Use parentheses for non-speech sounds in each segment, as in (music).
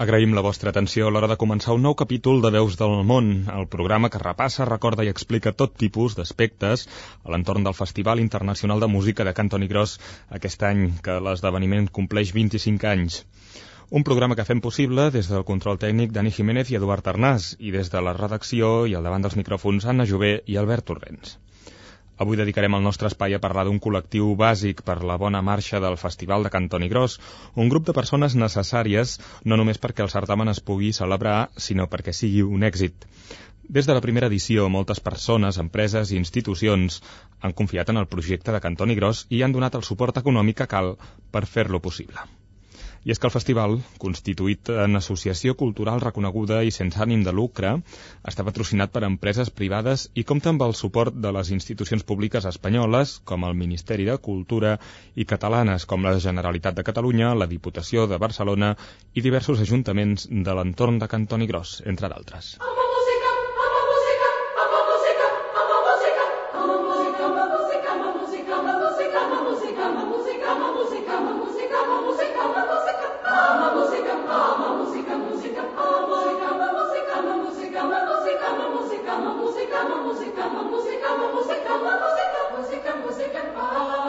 Agraïm la vostra atenció a l'hora de començar un nou capítol de Veus del Món, el programa que repassa, recorda i explica tot tipus d'aspectes a l'entorn del Festival Internacional de Música de Cantoni Gros aquest any, que l'esdeveniment compleix 25 anys. Un programa que fem possible des del control tècnic Dani Jiménez i Eduard Arnàs i des de la redacció i al davant dels micròfons Anna Jové i Albert Torrents. Avui dedicarem el nostre espai a parlar d'un col·lectiu bàsic per la bona marxa del Festival de Cantoni Gros, un grup de persones necessàries no només perquè el certamen es pugui celebrar, sinó perquè sigui un èxit. Des de la primera edició, moltes persones, empreses i institucions han confiat en el projecte de Cantoni Gros i han donat el suport econòmic que cal per fer-lo possible. I és que el festival, constituït en associació cultural reconeguda i sense ànim de lucre, està patrocinat per empreses privades i compta amb el suport de les institucions públiques espanyoles, com el Ministeri de Cultura, i catalanes, com la Generalitat de Catalunya, la Diputació de Barcelona i diversos ajuntaments de l'entorn de Cantoni Gros, entre d'altres. música, ama música, música, ama música, ama música, ama música, ama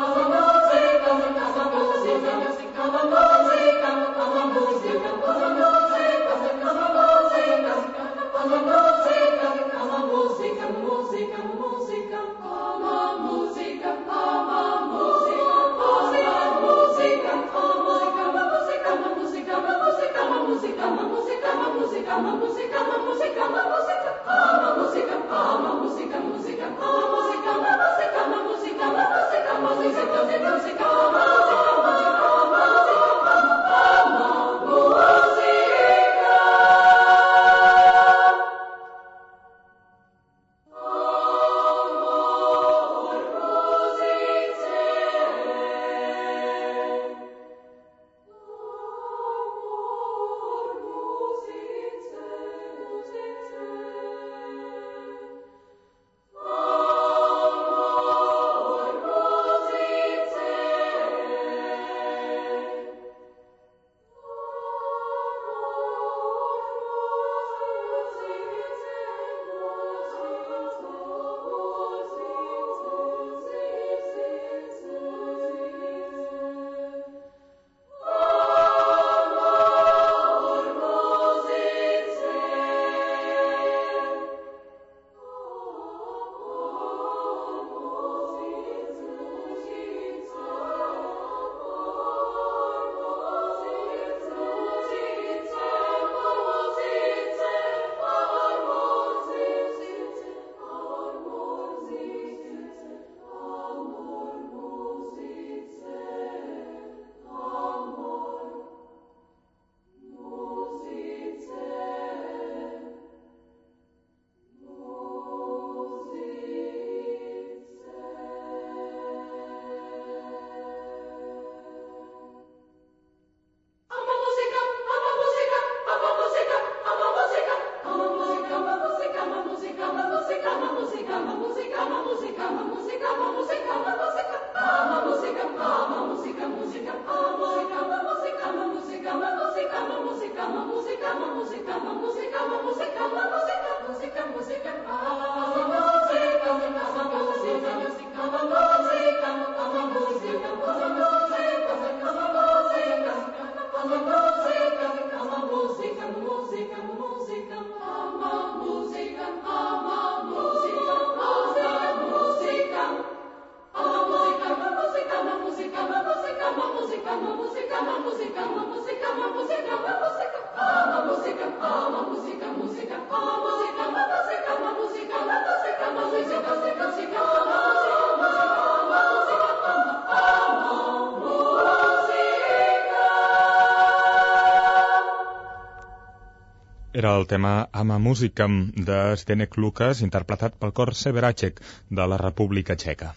Era el tema Ama Musicam de Zdenek Lukas, interpretat pel cor Severacek de la República Txeca.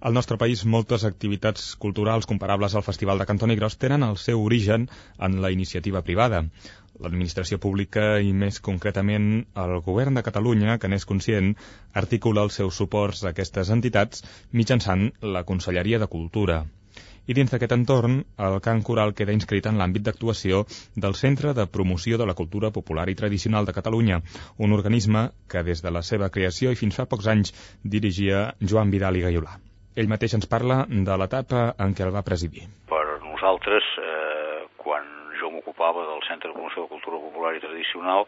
Al nostre país, moltes activitats culturals comparables al Festival de Cantoni Gros tenen el seu origen en la iniciativa privada. L'administració pública i, més concretament, el govern de Catalunya, que n'és conscient, articula els seus suports a aquestes entitats mitjançant la Conselleria de Cultura i dins d'aquest entorn el cant coral queda inscrit en l'àmbit d'actuació del Centre de Promoció de la Cultura Popular i Tradicional de Catalunya, un organisme que des de la seva creació i fins fa pocs anys dirigia Joan Vidal i Gaiolà. Ell mateix ens parla de l'etapa en què el va presidir. Per nosaltres, eh, quan jo m'ocupava del Centre de Promoció de Cultura Popular i Tradicional,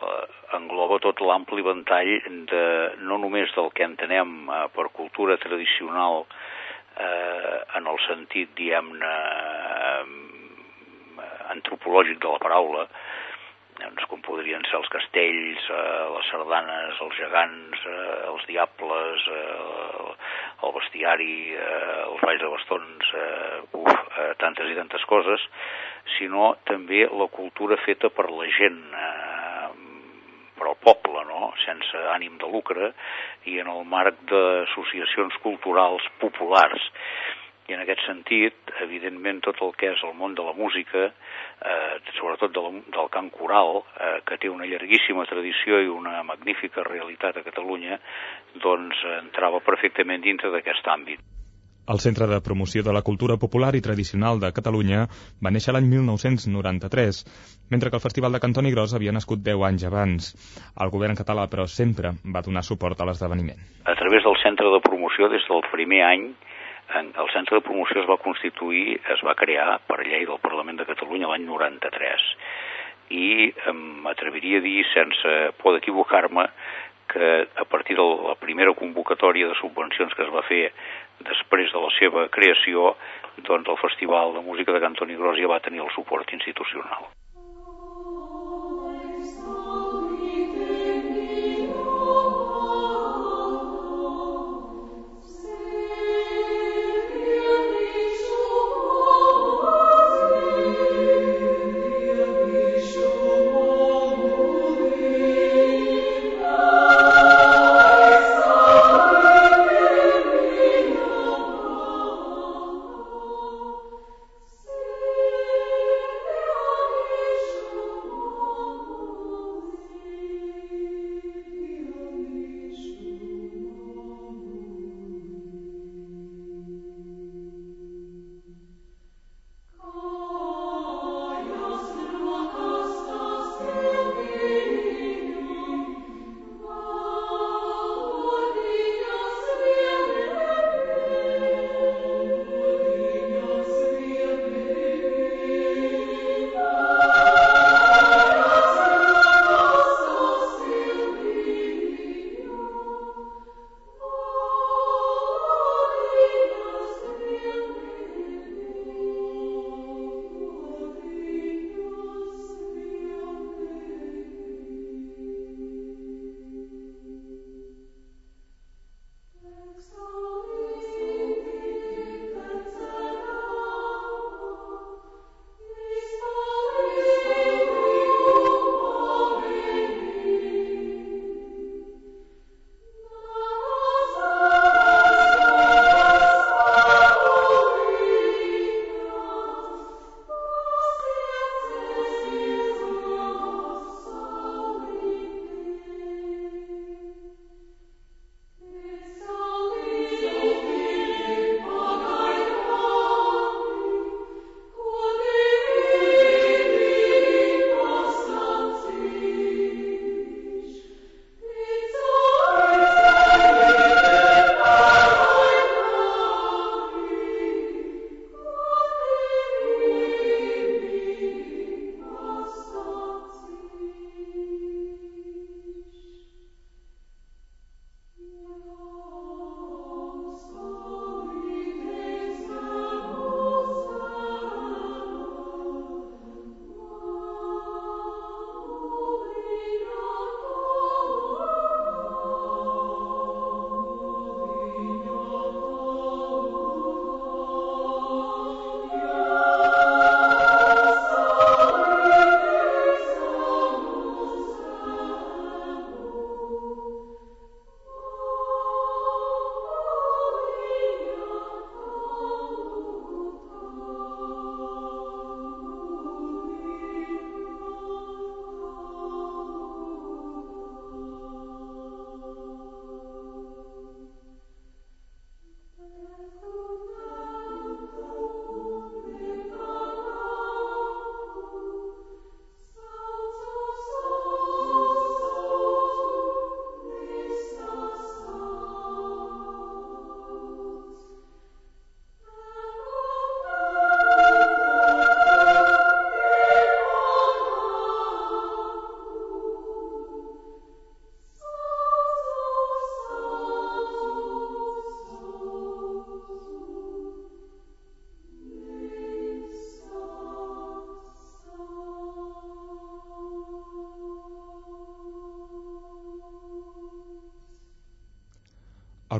eh, engloba tot l'ampli ventall de, no només del que entenem eh, per cultura tradicional eh, en el sentit, diguem-ne, eh, antropològic de la paraula, doncs com podrien ser els castells, eh, les sardanes, els gegants, eh, els diables, eh, el bestiari, eh, els balls de bastons, eh, uf, eh, tantes i tantes coses, sinó també la cultura feta per la gent, eh, per al poble, no? sense ànim de lucre, i en el marc d'associacions culturals populars. I en aquest sentit, evidentment, tot el que és el món de la música, eh, sobretot de la, del cant coral, eh, que té una llarguíssima tradició i una magnífica realitat a Catalunya, doncs entrava perfectament dintre d'aquest àmbit. El Centre de Promoció de la Cultura Popular i Tradicional de Catalunya va néixer l'any 1993, mentre que el Festival de Cantoni Gros havia nascut 10 anys abans. El govern català, però, sempre va donar suport a l'esdeveniment. A través del Centre de Promoció, des del primer any, el Centre de Promoció es va constituir, es va crear per llei del Parlament de Catalunya l'any 93 i m'atreviria a dir, sense por d'equivocar-me, que a partir de la primera convocatòria de subvencions que es va fer després de la seva creació, doncs el Festival de Música de Cantoni Gros ja va tenir el suport institucional.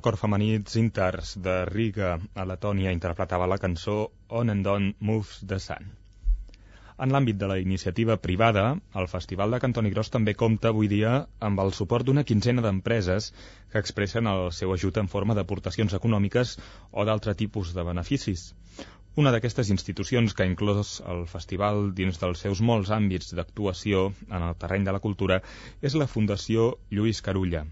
Cor femení Zintars de Riga, a Letònia, interpretava la cançó On and On Moves the Sun. En l'àmbit de la iniciativa privada, el Festival de Cantoni Gros també compta avui dia amb el suport d'una quinzena d'empreses que expressen el seu ajut en forma d'aportacions econòmiques o d'altre tipus de beneficis. Una d'aquestes institucions que ha inclòs el festival dins dels seus molts àmbits d'actuació en el terreny de la cultura és la Fundació Lluís Carulla.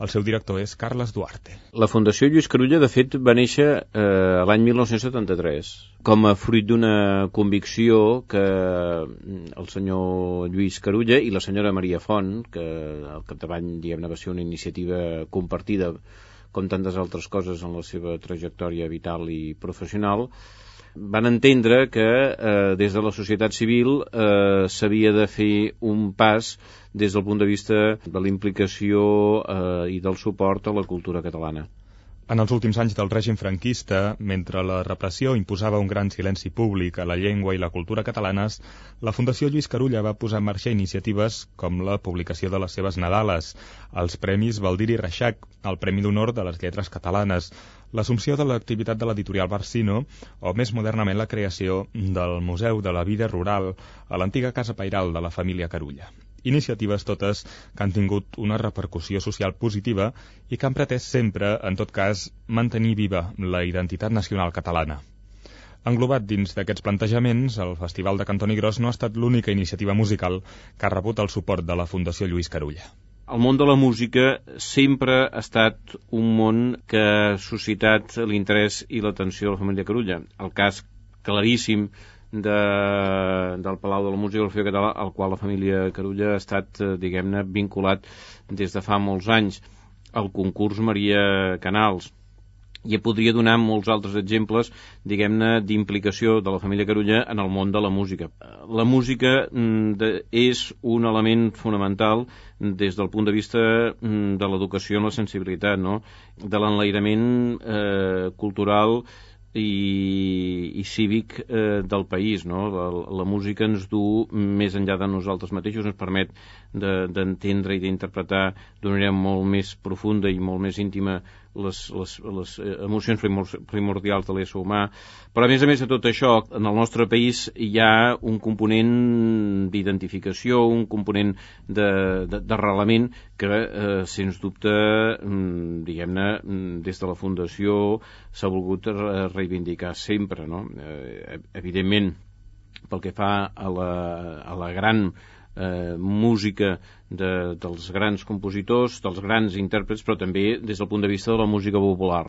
El seu director és Carles Duarte. La Fundació Lluís Carulla, de fet, va néixer eh, l'any 1973 com a fruit d'una convicció que mm, el senyor Lluís Carulla i la senyora Maria Font, que al capdavall diguem va ser una iniciativa compartida com tantes altres coses en la seva trajectòria vital i professional, van entendre que eh, des de la societat civil eh, s'havia de fer un pas des del punt de vista de la implicació eh, i del suport a la cultura catalana. En els últims anys del règim franquista, mentre la repressió imposava un gran silenci públic a la llengua i la cultura catalanes, la Fundació Lluís Carulla va posar en marxa iniciatives com la publicació de les seves Nadales, els Premis Valdir i Reixac, el Premi d'Honor de les Lletres Catalanes, l'assumpció de l'activitat de l'editorial Barsino o, més modernament, la creació del Museu de la Vida Rural a l'antiga Casa Pairal de la família Carulla. Iniciatives totes que han tingut una repercussió social positiva i que han pretès sempre, en tot cas, mantenir viva la identitat nacional catalana. Englobat dins d'aquests plantejaments, el Festival de Cantoni Gros no ha estat l'única iniciativa musical que ha rebut el suport de la Fundació Lluís Carulla el món de la música sempre ha estat un món que ha suscitat l'interès i l'atenció de la família Carulla. El cas claríssim de, del Palau de la Música del Català, al qual la família Carulla ha estat, eh, diguem-ne, vinculat des de fa molts anys. El concurs Maria Canals, i podria donar molts altres exemples, diguem-ne, d'implicació de la família Carulla en el món de la música. La música mm, de, és un element fonamental des del punt de vista mm, de l'educació en la sensibilitat, no? de l'enlairament eh, cultural i, i cívic eh, del país. No? La, la música ens du més enllà de nosaltres mateixos, ens permet d'entendre de, i d'interpretar d'una manera molt més profunda i molt més íntima les, les, les eh, emocions primordials de l'ésser humà. Però a més a més de tot això, en el nostre país hi ha un component d'identificació, un component d'arrelament de, de, que, eh, sens dubte, mm, diguem-ne, mm, des de la Fundació s'ha volgut reivindicar sempre. No? Eh, evidentment, pel que fa a la, a la gran eh, música de, dels grans compositors, dels grans intèrprets, però també des del punt de vista de la música popular.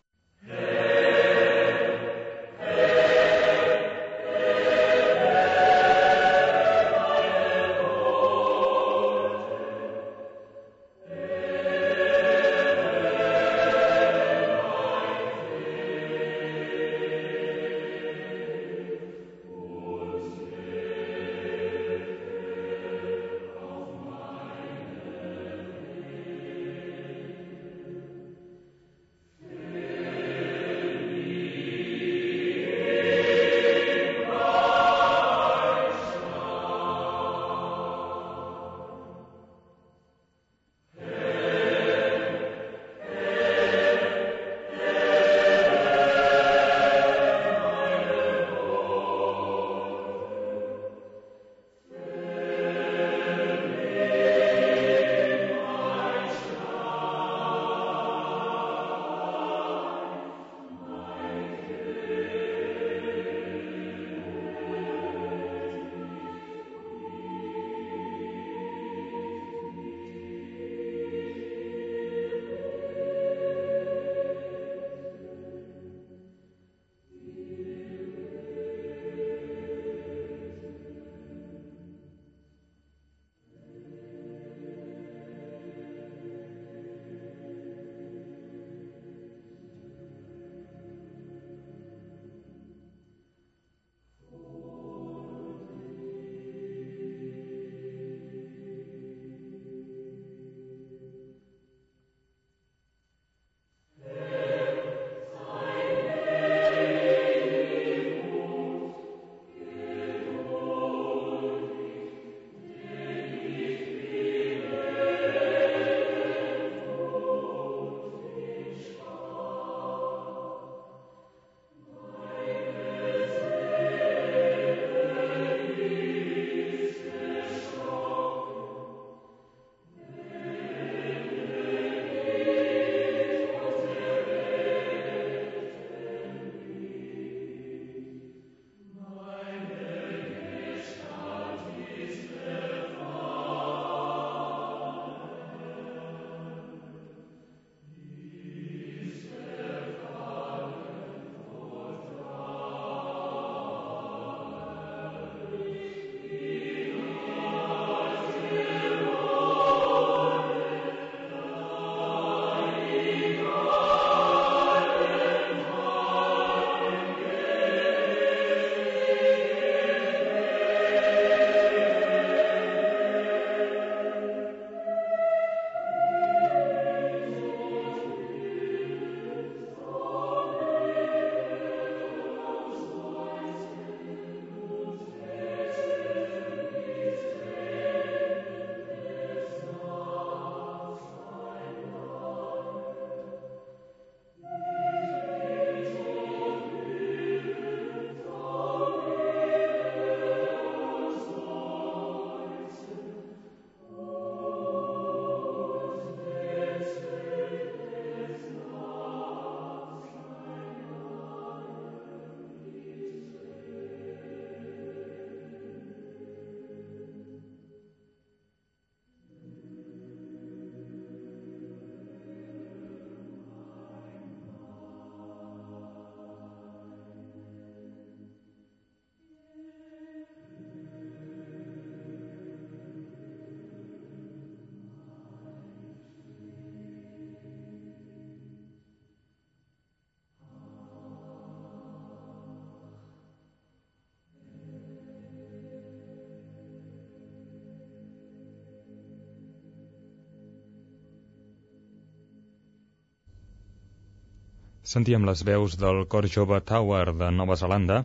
Sentíem les veus del cor jove Tower de Nova Zelanda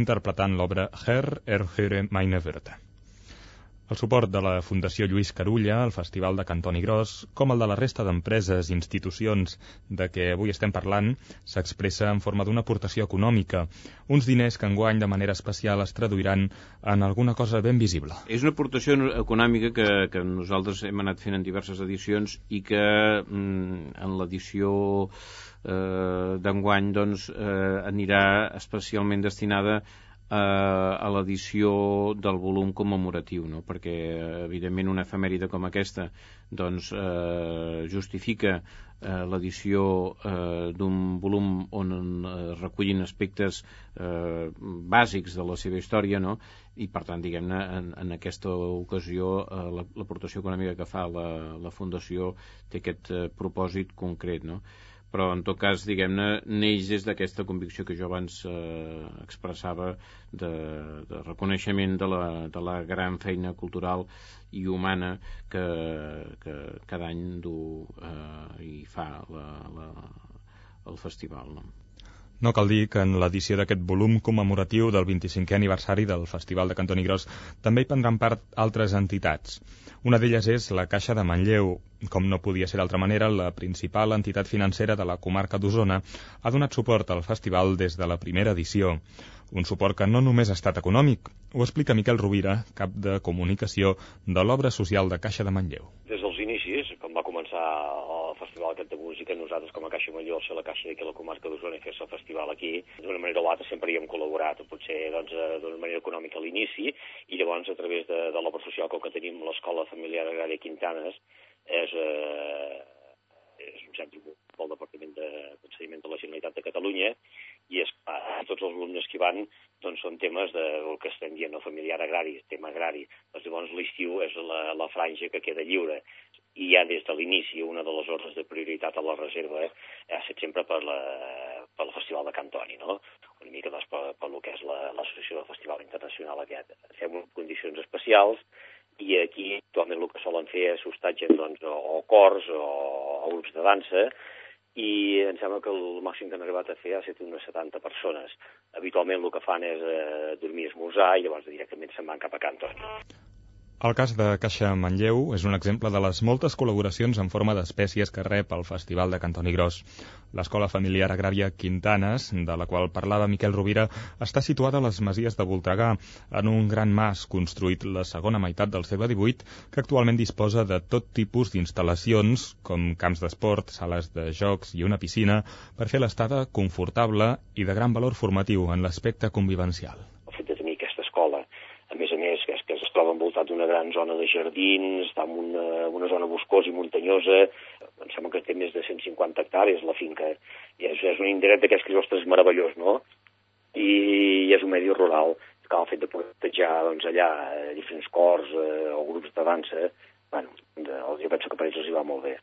interpretant l'obra Her er Höre meine Wörter. El suport de la Fundació Lluís Carulla, el Festival de Cantoni Gros, com el de la resta d'empreses i institucions de què avui estem parlant, s'expressa en forma d'una aportació econòmica, uns diners que enguany de manera especial es traduiran en alguna cosa ben visible. És una aportació econòmica que, que nosaltres hem anat fent en diverses edicions i que mm, en l'edició eh, d'enguany doncs, eh, anirà especialment destinada a l'edició del volum commemoratiu, no? perquè evidentment una efemèride com aquesta doncs, eh, justifica eh, l'edició eh, d'un volum on eh, recullin aspectes eh, bàsics de la seva història no? i per tant diguem-ne en, en aquesta ocasió eh, l'aportació econòmica que fa la, la Fundació té aquest eh, propòsit concret no? Però en tot cas, diguem-ne, neix des d'aquesta convicció que jo abans eh, expressava de, de reconeixement de la, de la gran feina cultural i humana que, que cada any du eh, i fa la, la, el festival. No? No cal dir que en l'edició d'aquest volum commemoratiu del 25è aniversari del Festival de Cantoni Gros també hi prendran part altres entitats. Una d'elles és la Caixa de Manlleu. Com no podia ser d'altra manera, la principal entitat financera de la comarca d'Osona ha donat suport al festival des de la primera edició. Un suport que no només ha estat econòmic, ho explica Miquel Rovira, cap de comunicació de l'obra social de Caixa de Manlleu. Des inicis, com va començar el Festival aquest de Música, nosaltres com a Caixa Major, ser la Caixa d'aquí a la comarca d'Osona i fer-se el festival aquí, d'una manera o l'altra sempre hi hem col·laborat, potser doncs, eh, d'una manera econòmica a l'inici, i llavors a través de, de l'obra social que tenim l'Escola Familiar Agrària Quintanes, és, eh, és un centre del Departament de, de la Generalitat de Catalunya, i és clar, tots els alumnes que van doncs són temes del que estem dient, no familiar agrari, tema agrari. Doncs llavors l'estiu és la, la franja que queda lliure i ja des de l'inici una de les ordres de prioritat a la reserva ha estat sempre per, la, per el Festival de Cantoni, no? una mica doncs, per, per lo que és l'Associació la, del Festival Internacional aquest. Fem condicions especials i aquí actualment el que solen fer és hostatge doncs, o, o cors o, o grups de dansa i em sembla que el màxim que han arribat a fer ha estat unes 70 persones. Habitualment el que fan és eh, dormir esmorzar i llavors directament se'n van cap a Cantoni. El cas de Caixa Manlleu és un exemple de les moltes col·laboracions en forma d'espècies que rep el Festival de Cantoni Gros. L'escola familiar agrària Quintanes, de la qual parlava Miquel Rovira, està situada a les Masies de Voltregà, en un gran mas construït la segona meitat del segle XVIII, que actualment disposa de tot tipus d'instal·lacions, com camps d'esport, sales de jocs i una piscina, per fer l'estada confortable i de gran valor formatiu en l'aspecte convivencial d'una gran zona de jardins, està en una, una zona boscosa i muntanyosa, em sembla que té més de 150 hectàrees la finca, i és, és un indret d'aquests que ostres, meravellós, no? I, I és un medi rural, que el fet de protejar doncs, allà eh, diferents cors eh, o grups de dansa, bueno, de, jo penso que per ells els hi va molt bé.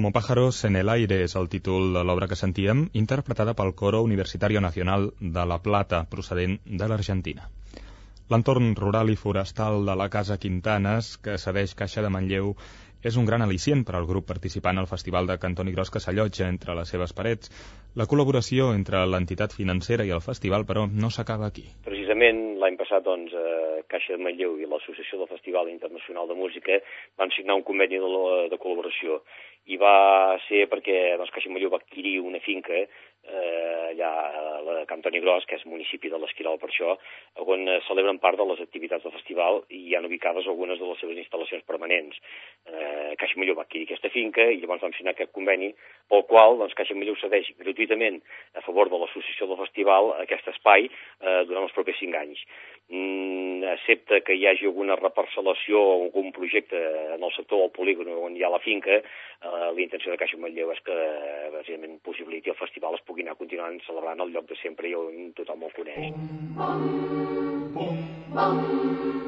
Como pájaros en el aire és el títol de l'obra que sentíem, interpretada pel Coro Universitario Nacional de La Plata, procedent de l'Argentina. L'entorn rural i forestal de la Casa Quintanes, que cedeix Caixa de Manlleu, és un gran al·licient per al grup participant al Festival de Cantoni Gros que s'allotja entre les seves parets. La col·laboració entre l'entitat financera i el festival, però, no s'acaba aquí. Precisament l'any passat, doncs, eh, Caixa de Manlleu i l'Associació del Festival Internacional de Música van signar un conveni de, de col·laboració i va ser perquè doncs, Caixa Major va adquirir una finca eh, allà a la Cantoni Gros, que és municipi de l'Esquirol per això, on celebren part de les activitats del festival i hi han ubicades algunes de les seves instal·lacions permanents. Eh, Caixa Major va adquirir aquesta finca i llavors vam signar aquest conveni pel qual doncs, Caixa Major cedeix gratuïtament a favor de l'associació del festival aquest espai eh, durant els propers cinc anys. Mm, accepta que hi hagi alguna reparcel·lació o algun projecte en el sector del polígon on hi ha la finca, eh, la intenció de Caixa Manlleu és que bàsicament possibiliti el festival es pugui anar continuant celebrant el lloc de sempre i on tothom el coneix. Bum, bum, bum, bum,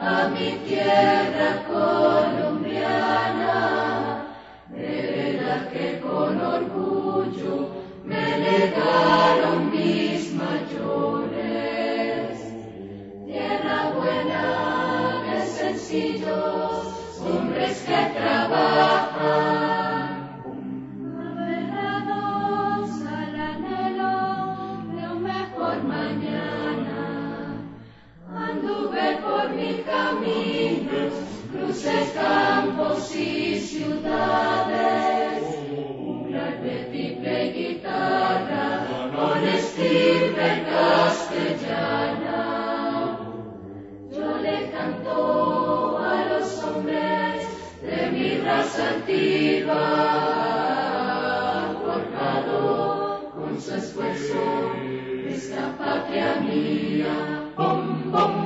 a mi tierra colombiana, anduve por mi caminos, cruces campos y ciudades, un clarinete y guitarra con estirpe castellana. Yo le canto a los hombres de mi raza antigua, forjado con su esfuerzo esta patria mía. Bom, bom,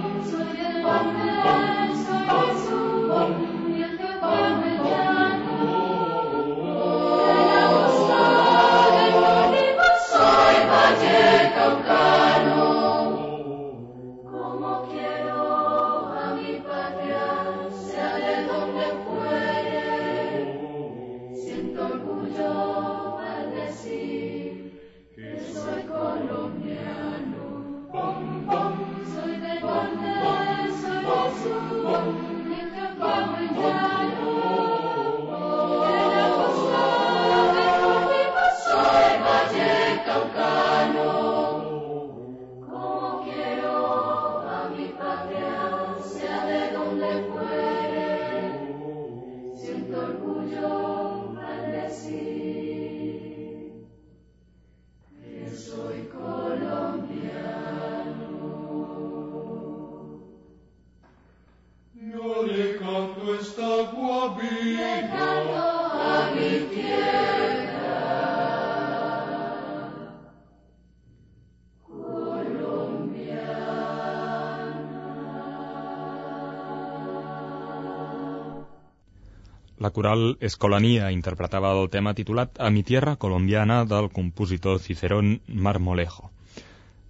La coral Escolanía interpretava el tema titulat A mi tierra colombiana del compositor Cicerón Marmolejo.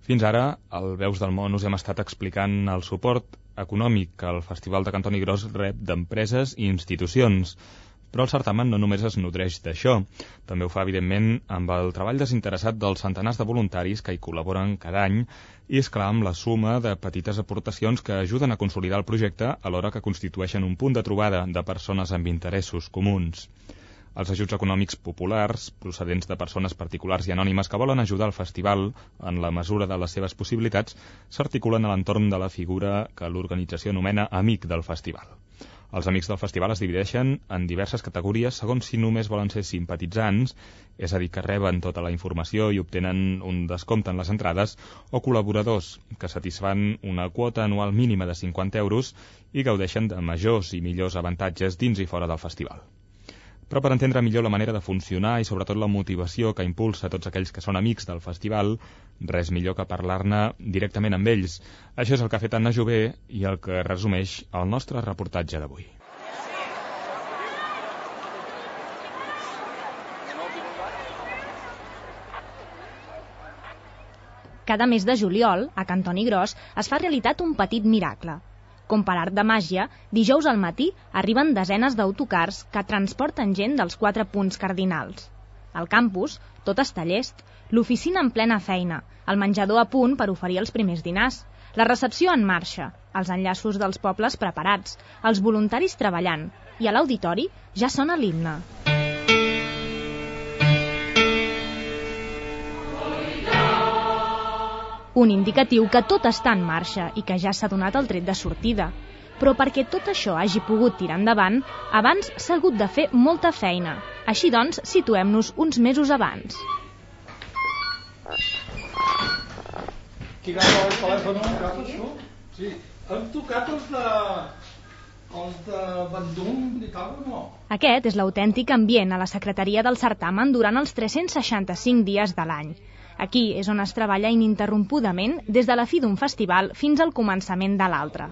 Fins ara, al Veus del Món us hem estat explicant el suport econòmic que el Festival de Cantoni Gros rep d'empreses i institucions, però el certamen no només es nodreix d'això, també ho fa, evidentment, amb el treball desinteressat dels centenars de voluntaris que hi col·laboren cada any i, és clar, amb la suma de petites aportacions que ajuden a consolidar el projecte alhora que constitueixen un punt de trobada de persones amb interessos comuns. Els ajuts econòmics populars, procedents de persones particulars i anònimes que volen ajudar el festival en la mesura de les seves possibilitats, s'articulen a l'entorn de la figura que l'organització anomena Amic del Festival. Els amics del festival es divideixen en diverses categories segons si només volen ser simpatitzants, és a dir, que reben tota la informació i obtenen un descompte en les entrades, o col·laboradors, que satisfan una quota anual mínima de 50 euros i gaudeixen de majors i millors avantatges dins i fora del festival. Però per entendre millor la manera de funcionar i sobretot la motivació que impulsa tots aquells que són amics del festival, res millor que parlar-ne directament amb ells. Això és el que ha fet Anna Jové i el que resumeix el nostre reportatge d'avui. Cada mes de juliol, a Cantoni Gros, es fa realitat un petit miracle, com per art de màgia, dijous al matí arriben desenes d'autocars que transporten gent dels quatre punts cardinals. Al campus, tot està llest, l'oficina en plena feina, el menjador a punt per oferir els primers dinars, la recepció en marxa, els enllaços dels pobles preparats, els voluntaris treballant, i a l'auditori ja sona l'himne. Un indicatiu que tot està en marxa i que ja s'ha donat el tret de sortida. Però perquè tot això hagi pogut tirar endavant, abans s'ha hagut de fer molta feina. Així doncs, situem-nos uns mesos abans. Qui agafa el telèfon? Agafes tu? Sí. Hem tocat els de... els de Bandung i tal no? Aquest és l'autèntic ambient a la secretaria del certamen durant els 365 dies de l'any. Aquí és on es treballa ininterrompudament des de la fi d'un festival fins al començament de l'altre.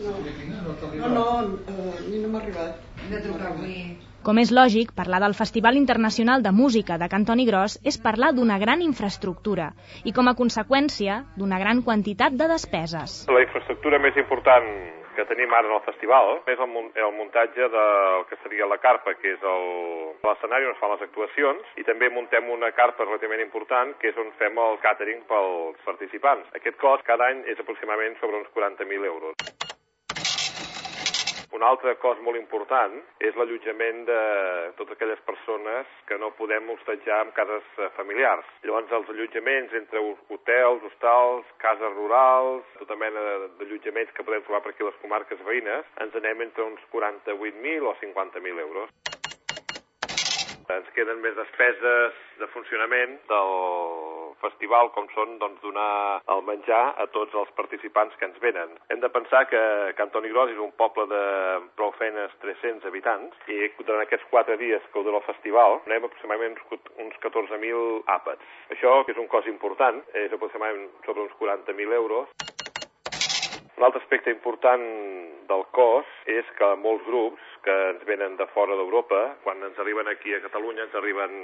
No, no, eh, a mi no m'ha arribat. De trucar avui. Com és lògic, parlar del Festival Internacional de Música de Cantoni Gros és parlar d'una gran infraestructura i, com a conseqüència, d'una gran quantitat de despeses. La infraestructura més important que tenim ara en el festival és el, el muntatge del que seria la carpa, que és l'escenari on es fan les actuacions, i també muntem una carpa relativament important, que és on fem el catering pels participants. Aquest cost cada any és aproximadament sobre uns 40.000 euros. Un altre cost molt important és l'allotjament de totes aquelles persones que no podem hostatjar en cases eh, familiars. Llavors, els allotjaments entre hotels, hostals, cases rurals, tota mena d'allotjaments que podem trobar per aquí a les comarques veïnes, ens anem entre uns 48.000 o 50.000 euros. Ens queden més despeses de funcionament del festival com són doncs, donar el menjar a tots els participants que ens venen. Hem de pensar que Cantoni Gros és un poble de prou feines 300 habitants i durant aquests quatre dies que dura el festival anem aproximadament uns 14.000 àpats. Això, que és un cost important, és aproximadament sobre uns 40.000 euros. Un altre aspecte important del cos és que molts grups que ens venen de fora d'Europa, quan ens arriben aquí a Catalunya, ens arriben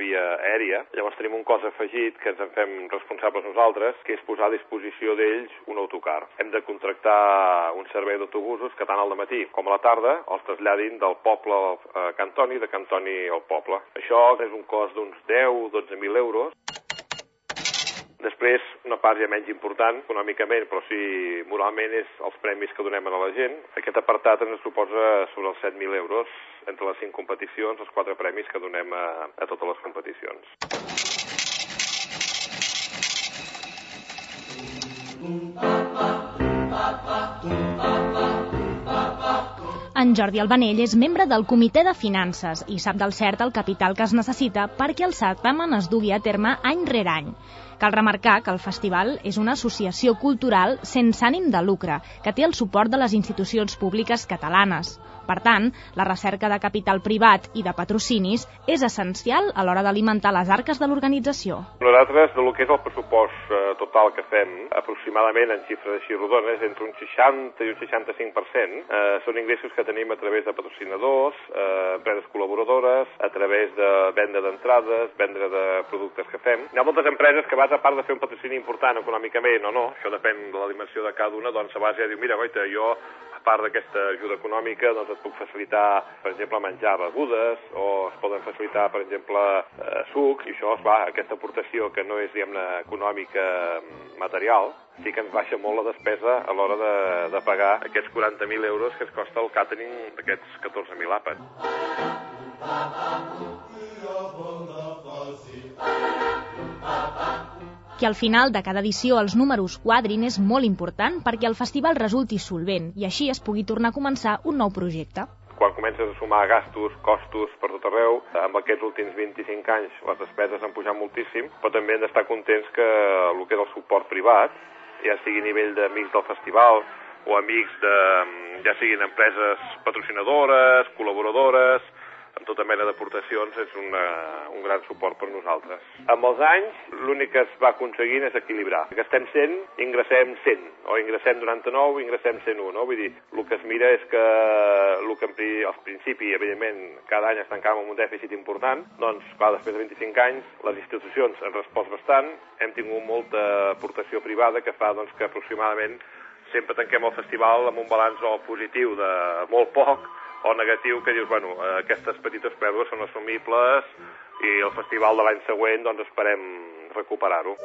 via aèria. Llavors tenim un cos afegit que ens en fem responsables nosaltres, que és posar a disposició d'ells un autocar. Hem de contractar un servei d'autobusos que tant al matí com a la tarda els traslladin del poble a Cantoni, de Cantoni al poble. Això és un cost d'uns 10-12.000 euros. Després, una part ja menys important econòmicament, però sí moralment, és els premis que donem a la gent. Aquest apartat ens suposa sobre els 7.000 euros entre les cinc competicions, els quatre premis que donem a, a totes les competicions. En Jordi Albanell és membre del Comitè de Finances i sap del cert el capital que es necessita perquè el certamen es dugui a terme any rere any. Cal remarcar que el festival és una associació cultural sense ànim de lucre, que té el suport de les institucions públiques catalanes. Per tant, la recerca de capital privat i de patrocinis és essencial a l'hora d'alimentar les arques de l'organització. Nosaltres, de lo que és el pressupost eh, total que fem, aproximadament en xifres així rodones, entre un 60 i un 65%, eh, són ingressos que tenim a través de patrocinadors, eh, empreses col·laboradores, a través de venda d'entrades, venda de productes que fem. Hi ha moltes empreses que vas a part de fer un patrocini important econòmicament o no, això depèn de la dimensió de cada una, doncs a base de dir, mira, goita, jo part d'aquesta ajuda econòmica, doncs et puc facilitar, per exemple, menjar begudes, o es poden facilitar, per exemple, eh, sucs, i això, va, aquesta aportació que no és, diguem-ne, econòmica material, sí que ens baixa molt la despesa a l'hora de, de pagar aquests 40.000 euros que es costa el catering d'aquests 14.000 àpats. Que al final de cada edició els números quadrin és molt important perquè el festival resulti solvent i així es pugui tornar a començar un nou projecte. Quan comences a sumar gastos, costos per tot arreu, amb aquests últims 25 anys les despeses han pujat moltíssim, però també hem d'estar contents que el que és el suport privat, ja sigui a nivell d'amics del festival o amics de, ja siguin empreses patrocinadores, col·laboradores, amb tota mena d'aportacions és una, un gran suport per nosaltres. Amb els anys, l'únic que es va aconseguint és equilibrar. Gastem 100, ingressem 100, o ingressem 99, ingressem 101, no? Vull dir, el que es mira és que el que al principi, evidentment, cada any es tancava amb un dèficit important, doncs, clar, després de 25 anys, les institucions han respost bastant, hem tingut molta aportació privada que fa doncs, que aproximadament sempre tanquem el festival amb un balanç positiu de molt poc o negatiu que dius, bueno, aquestes petites pèrdues són assumibles i el festival de l'any següent doncs esperem recuperar-ho.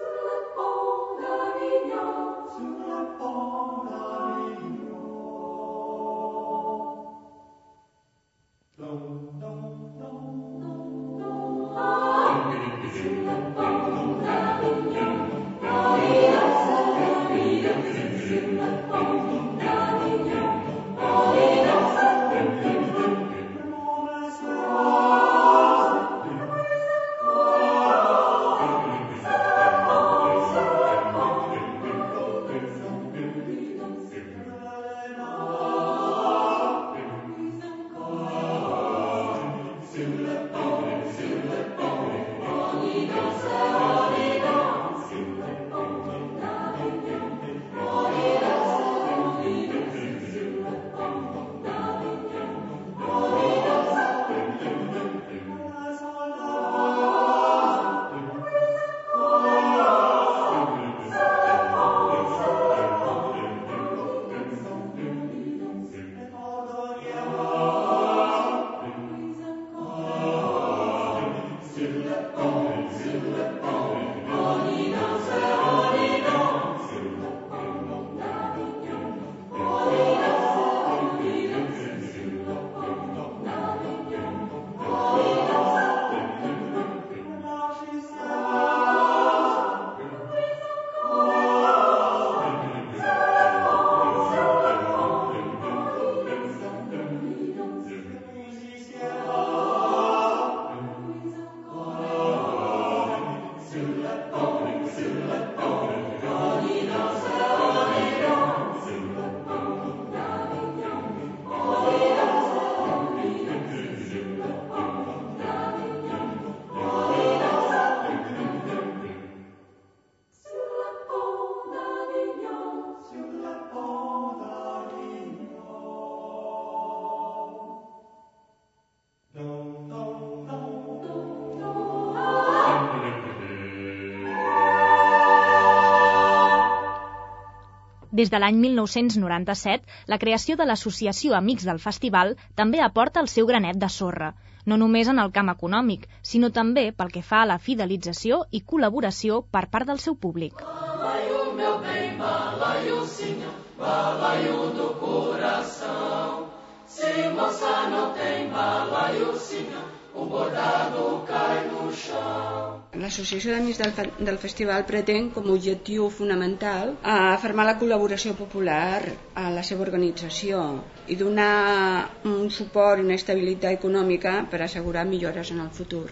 Des de l'any 1997, la creació de l'Associació Amics del Festival també aporta el seu granet de sorra, no només en el camp econòmic, sinó també pel que fa a la fidelització i col·laboració per part del seu públic. Se moça não tem o bordado cai no chão. L'Associació d'Amics del, del Festival pretén com a objectiu fonamental afirmar la col·laboració popular a la seva organització i donar un suport i una estabilitat econòmica per assegurar millores en el futur.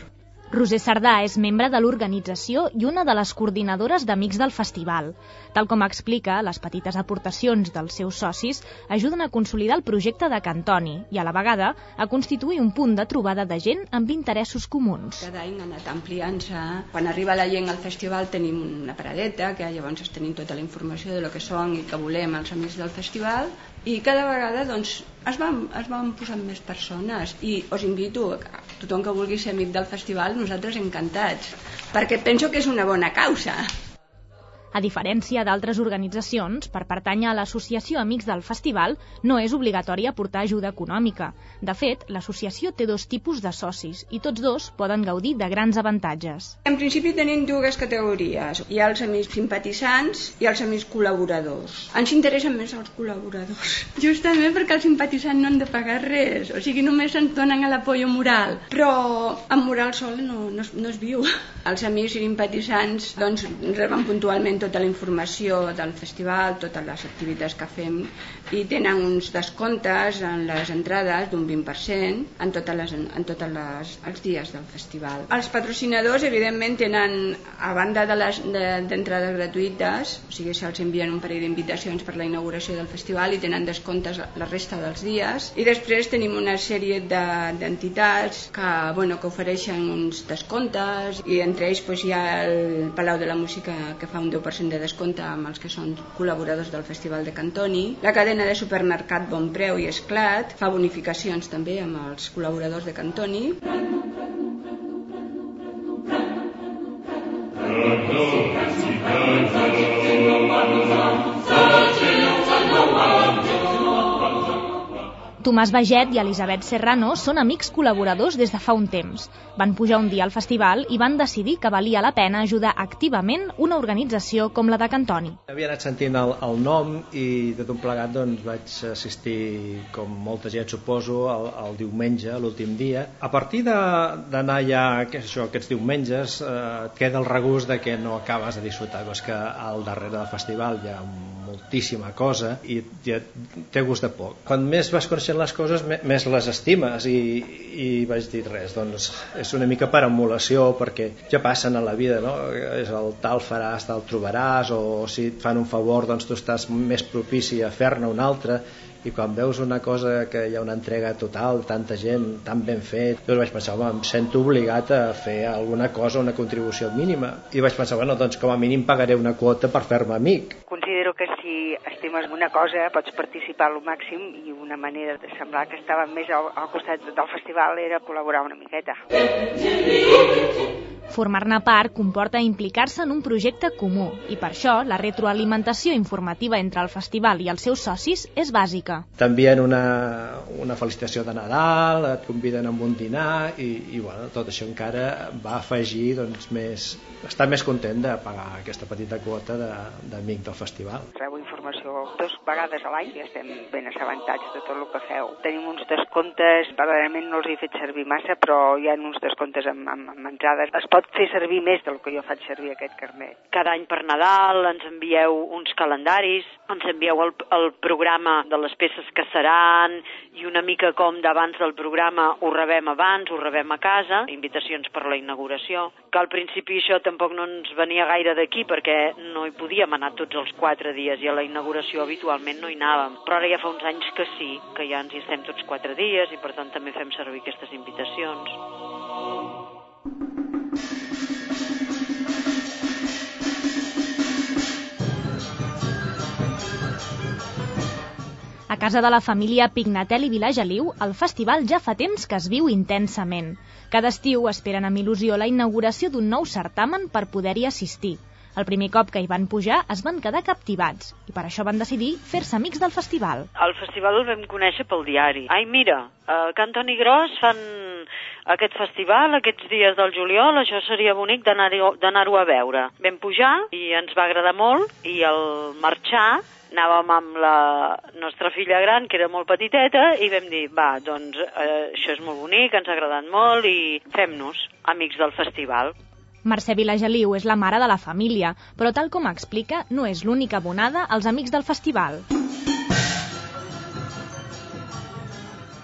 Roser Sardà és membre de l'organització i una de les coordinadores d'Amics del Festival. Tal com explica, les petites aportacions dels seus socis ajuden a consolidar el projecte de Cantoni i, a la vegada, a constituir un punt de trobada de gent amb interessos comuns. Cada any ha anat ampliant-se. Quan arriba la gent al festival tenim una paradeta, que llavors tenim tota la informació de lo que són i que volem els amics del festival, i cada vegada doncs, es, van, es van posant més persones i us invito a tothom que vulgui ser amic del festival nosaltres encantats perquè penso que és una bona causa a diferència d'altres organitzacions, per pertànyer a l'Associació Amics del Festival no és obligatori aportar ajuda econòmica. De fet, l'associació té dos tipus de socis i tots dos poden gaudir de grans avantatges. En principi tenim dues categories. Hi ha els amics simpatitzants i els amics col·laboradors. Ens interessen més els col·laboradors. (laughs) Justament perquè els simpatitzants no han de pagar res, o sigui, només ens donen l'apoyo moral. Però amb moral sol no, no, es, no es viu. (laughs) Els amics simpatitzants doncs, reben puntualment tota la informació del festival, totes les activitats que fem i tenen uns descomptes en les entrades d'un 20% en totes les, en totes les, els dies del festival. Els patrocinadors evidentment tenen a banda de d'entrades de, gratuïtes, o sigui se'ls envien un parell d'invitacions per la inauguració del festival i tenen descomptes la resta dels dies i després tenim una sèrie d'entitats de, que, bueno, que ofereixen uns descomptes i entre ells doncs, hi ha el Palau de la Música que fa un 10% de descompte amb els que són col·laboradors del Festival de Cantoni. La cadena de supermercat Bon Preu i Esclat fa bonificacions també amb els col·laboradors de Cantoni. Tomàs Baget i Elisabet Serrano són amics col·laboradors des de fa un temps. Van pujar un dia al festival i van decidir que valia la pena ajudar activament una organització com la de Cantoni. Havia anat sentint el, el nom i de tot plegat doncs, vaig assistir, com molta gent suposo, el, el diumenge, l'últim dia. A partir d'anar ja que això, aquests diumenges eh, et queda el regust de que no acabes de disfrutar, és que al darrere del festival hi ha moltíssima cosa i ja té gust de poc. Quan més vas conèixer les coses més les estimes i, i vaig dir res, doncs és una mica per emulació perquè ja passen a la vida, no? És el tal faràs, tal trobaràs o si et fan un favor doncs tu estàs més propici a fer-ne un altre i quan veus una cosa que hi ha una entrega total, tanta gent, tan ben fet, doncs vaig pensar, home, em sento obligat a fer alguna cosa, una contribució mínima. I vaig pensar, bueno, doncs com a mínim pagaré una quota per fer-me amic. Considero que si estimes una cosa pots participar al màxim i una manera de semblar que estava més al, al costat del festival era col·laborar una miqueta. Formar-ne part comporta implicar-se en un projecte comú i per això la retroalimentació informativa entre el festival i els seus socis és bàsica. T'envien una, una felicitació de Nadal, et conviden a un dinar i, i bueno, tot això encara va afegir doncs, més, estar més content de pagar aquesta petita quota d'amic de, del festival. Rebo informació dos vegades a l'any i estem ben assabentats de tot el que feu. Tenim uns descomptes, verdaderament no els he fet servir massa, però hi ha uns descomptes amb, amb, amb entrades. Es pot pot fer servir més del que jo faig servir aquest carnet. Cada any per Nadal ens envieu uns calendaris, ens envieu el, el programa de les peces que seran i una mica com d'abans del programa ho rebem abans, ho rebem a casa, invitacions per la inauguració, que al principi això tampoc no ens venia gaire d'aquí perquè no hi podíem anar tots els quatre dies i a la inauguració habitualment no hi anàvem. Però ara ja fa uns anys que sí, que ja ens hi estem tots quatre dies i per tant també fem servir aquestes invitacions. A casa de la família Pignatel i Vilageliu, el festival ja fa temps que es viu intensament. Cada estiu esperen amb il·lusió la inauguració d'un nou certamen per poder-hi assistir. El primer cop que hi van pujar es van quedar captivats i per això van decidir fer-se amics del festival. El festival el vam conèixer pel diari. Ai, mira, a Cantoni Gros fan aquest festival, aquests dies del juliol, això seria bonic d'anar-ho a veure. Vam pujar i ens va agradar molt i al marxar anàvem amb la nostra filla gran, que era molt petiteta, i vam dir, va, doncs eh, això és molt bonic, ens ha agradat molt i fem-nos amics del festival. Mercè Vilageliu és la mare de la família, però tal com explica, no és l'única abonada als amics del festival.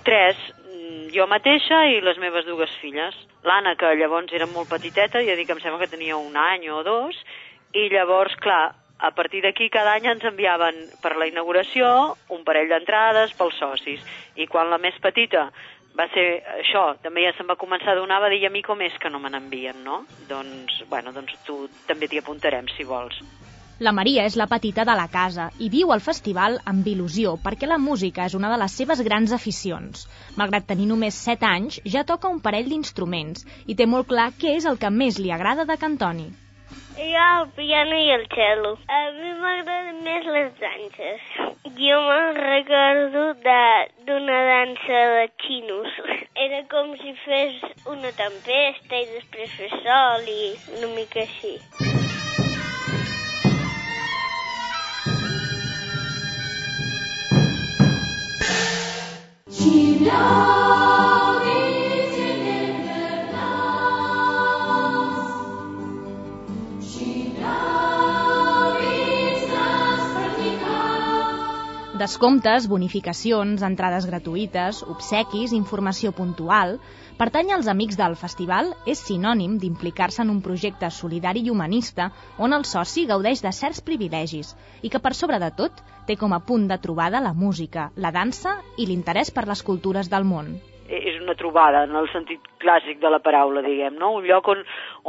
Tres, mm, jo mateixa i les meves dues filles. L'Anna, que llavors era molt petiteta, ja dic em sembla que tenia un any o dos, i llavors, clar, a partir d'aquí cada any ens enviaven per la inauguració un parell d'entrades pels socis i quan la més petita va ser això, també ja se'n va començar a donar, va dir a mi com és que no me n'envien, no? Doncs, bueno, doncs tu també t'hi apuntarem si vols. La Maria és la petita de la casa i viu al festival amb il·lusió perquè la música és una de les seves grans aficions. Malgrat tenir només 7 anys, ja toca un parell d'instruments i té molt clar què és el que més li agrada de Cantoni. Jo el piano i el cello. A mi m'agraden més les danses. Jo me'n recordo d'una dansa de xinos. Era com si fes una tempesta i després fes sol i una mica així. Chino! Descomptes, bonificacions, entrades gratuïtes, obsequis, informació puntual... Pertany als amics del festival és sinònim d'implicar-se en un projecte solidari i humanista on el soci gaudeix de certs privilegis i que per sobre de tot té com a punt de trobada la música, la dansa i l'interès per les cultures del món és una trobada en el sentit clàssic de la paraula, diguem, no? Un lloc on,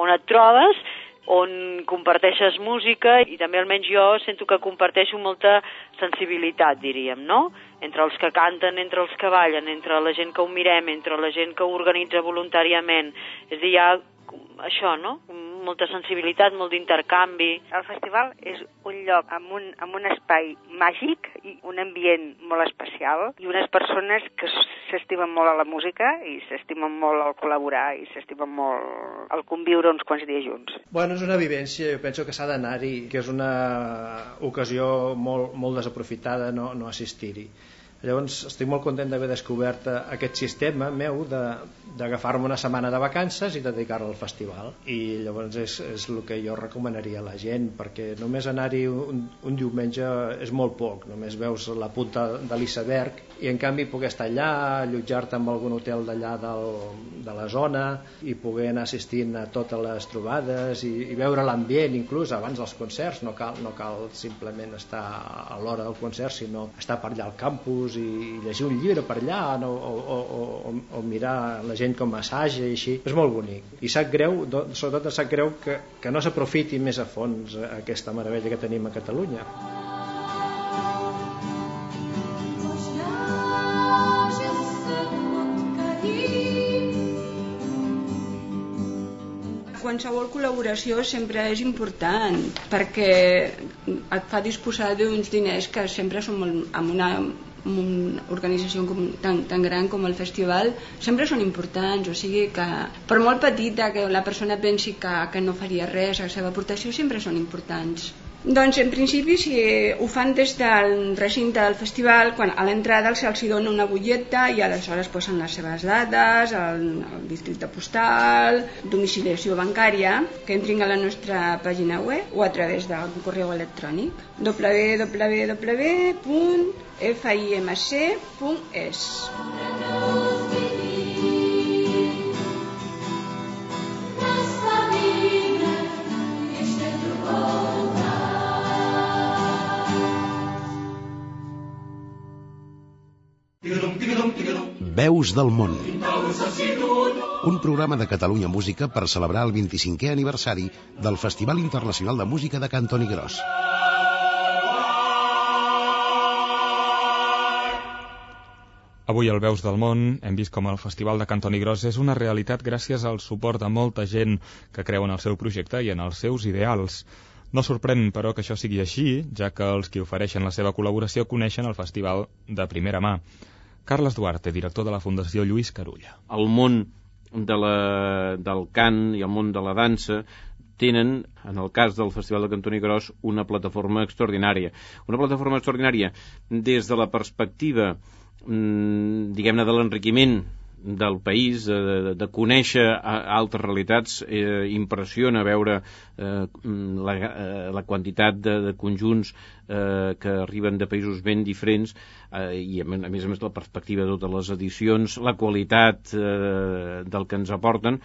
on et trobes on comparteixes música i també almenys jo sento que comparteixo molta sensibilitat, diríem, no? Entre els que canten, entre els que ballen, entre la gent que ho mirem, entre la gent que ho organitza voluntàriament. És a dir, hi ha això, no? Molta sensibilitat, molt d'intercanvi. El festival és un lloc amb un, amb un espai màgic i un ambient molt especial i unes persones que s'estimen molt a la música i s'estimen molt al col·laborar i s'estimen molt al conviure uns quants dies junts. Bueno, és una vivència, jo penso que s'ha d'anar-hi, que és una ocasió molt, molt desaprofitada no, no assistir-hi. Llavors estic molt content d'haver descobert aquest sistema meu d'agafar-me una setmana de vacances i dedicar-la al festival. I llavors és, és el que jo recomanaria a la gent perquè només anar-hi un, un diumenge és molt poc, només veus la punta de l'iceberg i en canvi poder estar allà, allotjar-te en algun hotel d'allà de la zona i poder anar assistint a totes les trobades i, i veure l'ambient inclús abans dels concerts, no cal, no cal simplement estar a l'hora del concert sinó estar per allà al campus i, i llegir un llibre per allà no? o, o, o, o mirar la gent com assaja i així, és molt bonic. I sap greu, sobretot sap greu que, que no s'aprofiti més a fons aquesta meravella que tenim a Catalunya. Qualsevol col·laboració sempre és important perquè et fa disposar d'uns diners que sempre són molt, amb una una organització com, tan, tan gran com el festival sempre són importants, o sigui que per molt petita que la persona pensi que, que no faria res, la seva aportació sempre són importants. Doncs en principi si ho fan des del recinte del festival, quan a l'entrada se'ls dona una butlleta i aleshores posen les seves dades, el, el districte postal, domiciliació bancària, que entrin a la nostra pàgina web o a través del correu electrònic www.fimc.es. Veus del món. Un programa de Catalunya Música per celebrar el 25è aniversari del Festival Internacional de Música de Cantoni Gros. Avui al Veus del Món hem vist com el Festival de Cantoni Gros és una realitat gràcies al suport de molta gent que creu en el seu projecte i en els seus ideals. No sorprèn, però, que això sigui així, ja que els que ofereixen la seva col·laboració coneixen el festival de primera mà. Carles Duarte, director de la Fundació Lluís Carulla. El món de la, del cant i el món de la dansa tenen, en el cas del Festival de Cantoni Gros, una plataforma extraordinària. Una plataforma extraordinària des de la perspectiva, mmm, diguem-ne, de l'enriquiment del país, de, de conèixer altres realitats, eh, impressiona veure eh, la, eh, la quantitat de, de conjunts eh, que arriben de països ben diferents eh, i a més a més la perspectiva de totes les edicions, la qualitat eh, del que ens aporten,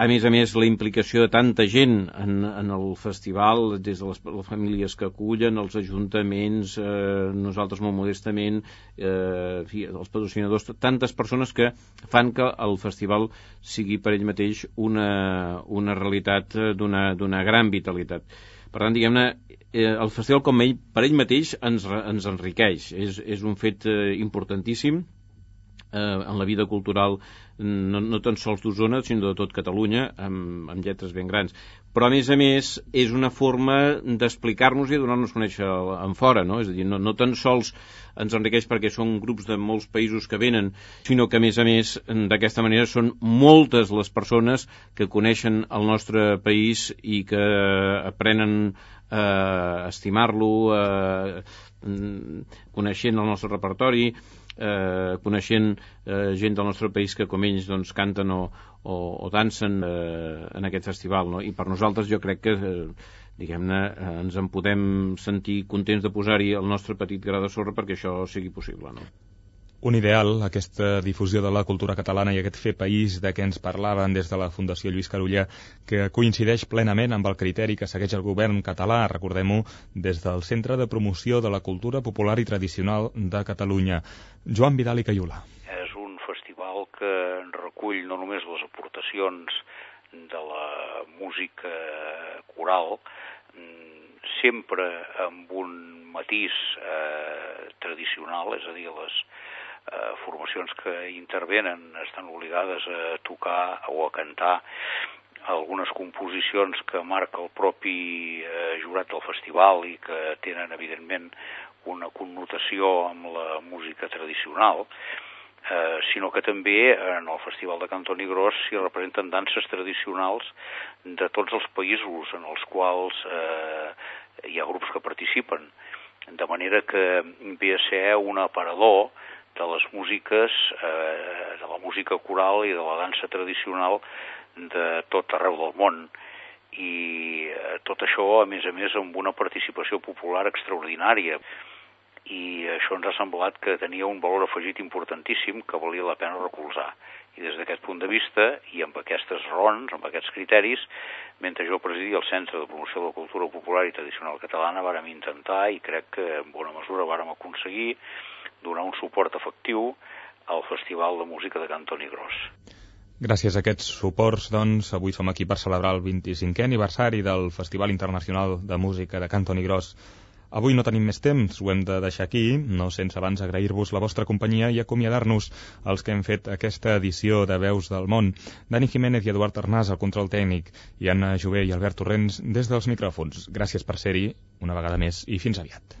a més a més, la implicació de tanta gent en, en el festival, des de les, les famílies que acullen, els ajuntaments, eh, nosaltres molt modestament, eh, fi, els patrocinadors, tantes persones que fan que el festival sigui per ell mateix una, una realitat d'una gran vitalitat. Per tant, diguem-ne, eh, el festival com ell, per ell mateix ens, ens enriqueix. És, és un fet eh, importantíssim eh, en la vida cultural no, no tan sols d'Osona, sinó de tot Catalunya, amb, amb lletres ben grans. Però, a més a més, és una forma d'explicar-nos i donar-nos a conèixer en fora, no? És a dir, no, no tan sols ens enriqueix perquè són grups de molts països que venen, sinó que, a més a més, d'aquesta manera són moltes les persones que coneixen el nostre país i que aprenen eh, a estimar-lo, eh, coneixent el nostre repertori, eh, coneixent eh, gent del nostre país que com ells doncs, canten o, o, o dansen eh, en aquest festival. No? I per nosaltres jo crec que eh, diguem-ne, eh, ens en podem sentir contents de posar-hi el nostre petit gra de sorra perquè això sigui possible, no? Un ideal, aquesta difusió de la cultura catalana i aquest fer país de què ens parlaven des de la Fundació Lluís Carulla, que coincideix plenament amb el criteri que segueix el govern català, recordem-ho, des del Centre de Promoció de la Cultura Popular i Tradicional de Catalunya. Joan Vidal i Cayula. És un festival que recull no només les aportacions de la música coral, sempre amb un matís eh, tradicional, és a dir, les, eh, formacions que intervenen estan obligades a tocar o a cantar algunes composicions que marca el propi eh, jurat del festival i que tenen, evidentment, una connotació amb la música tradicional, eh, sinó que també en el Festival de Cantoni Gros s'hi representen danses tradicionals de tots els països en els quals eh, hi ha grups que participen. De manera que ve a ser un aparador de les músiques, eh, de la música coral i de la dansa tradicional de tot arreu del món. I eh, tot això, a més a més, amb una participació popular extraordinària. I això ens ha semblat que tenia un valor afegit importantíssim que valia la pena recolzar. I des d'aquest punt de vista, i amb aquestes raons, amb aquests criteris, mentre jo presidia el Centre de Promoció de la Cultura Popular i Tradicional Catalana, vàrem intentar, i crec que en bona mesura vàrem aconseguir, donar un suport efectiu al Festival de Música de Cantoni Gros. Gràcies a aquests suports, doncs, avui som aquí per celebrar el 25è aniversari del Festival Internacional de Música de Cantoni Gros. Avui no tenim més temps, ho hem de deixar aquí, no sense abans agrair-vos la vostra companyia i acomiadar-nos els que hem fet aquesta edició de Veus del Món. Dani Jiménez i Eduard Arnàs al control tècnic i Anna Jové i Albert Torrents des dels micròfons. Gràcies per ser-hi una vegada més i fins aviat.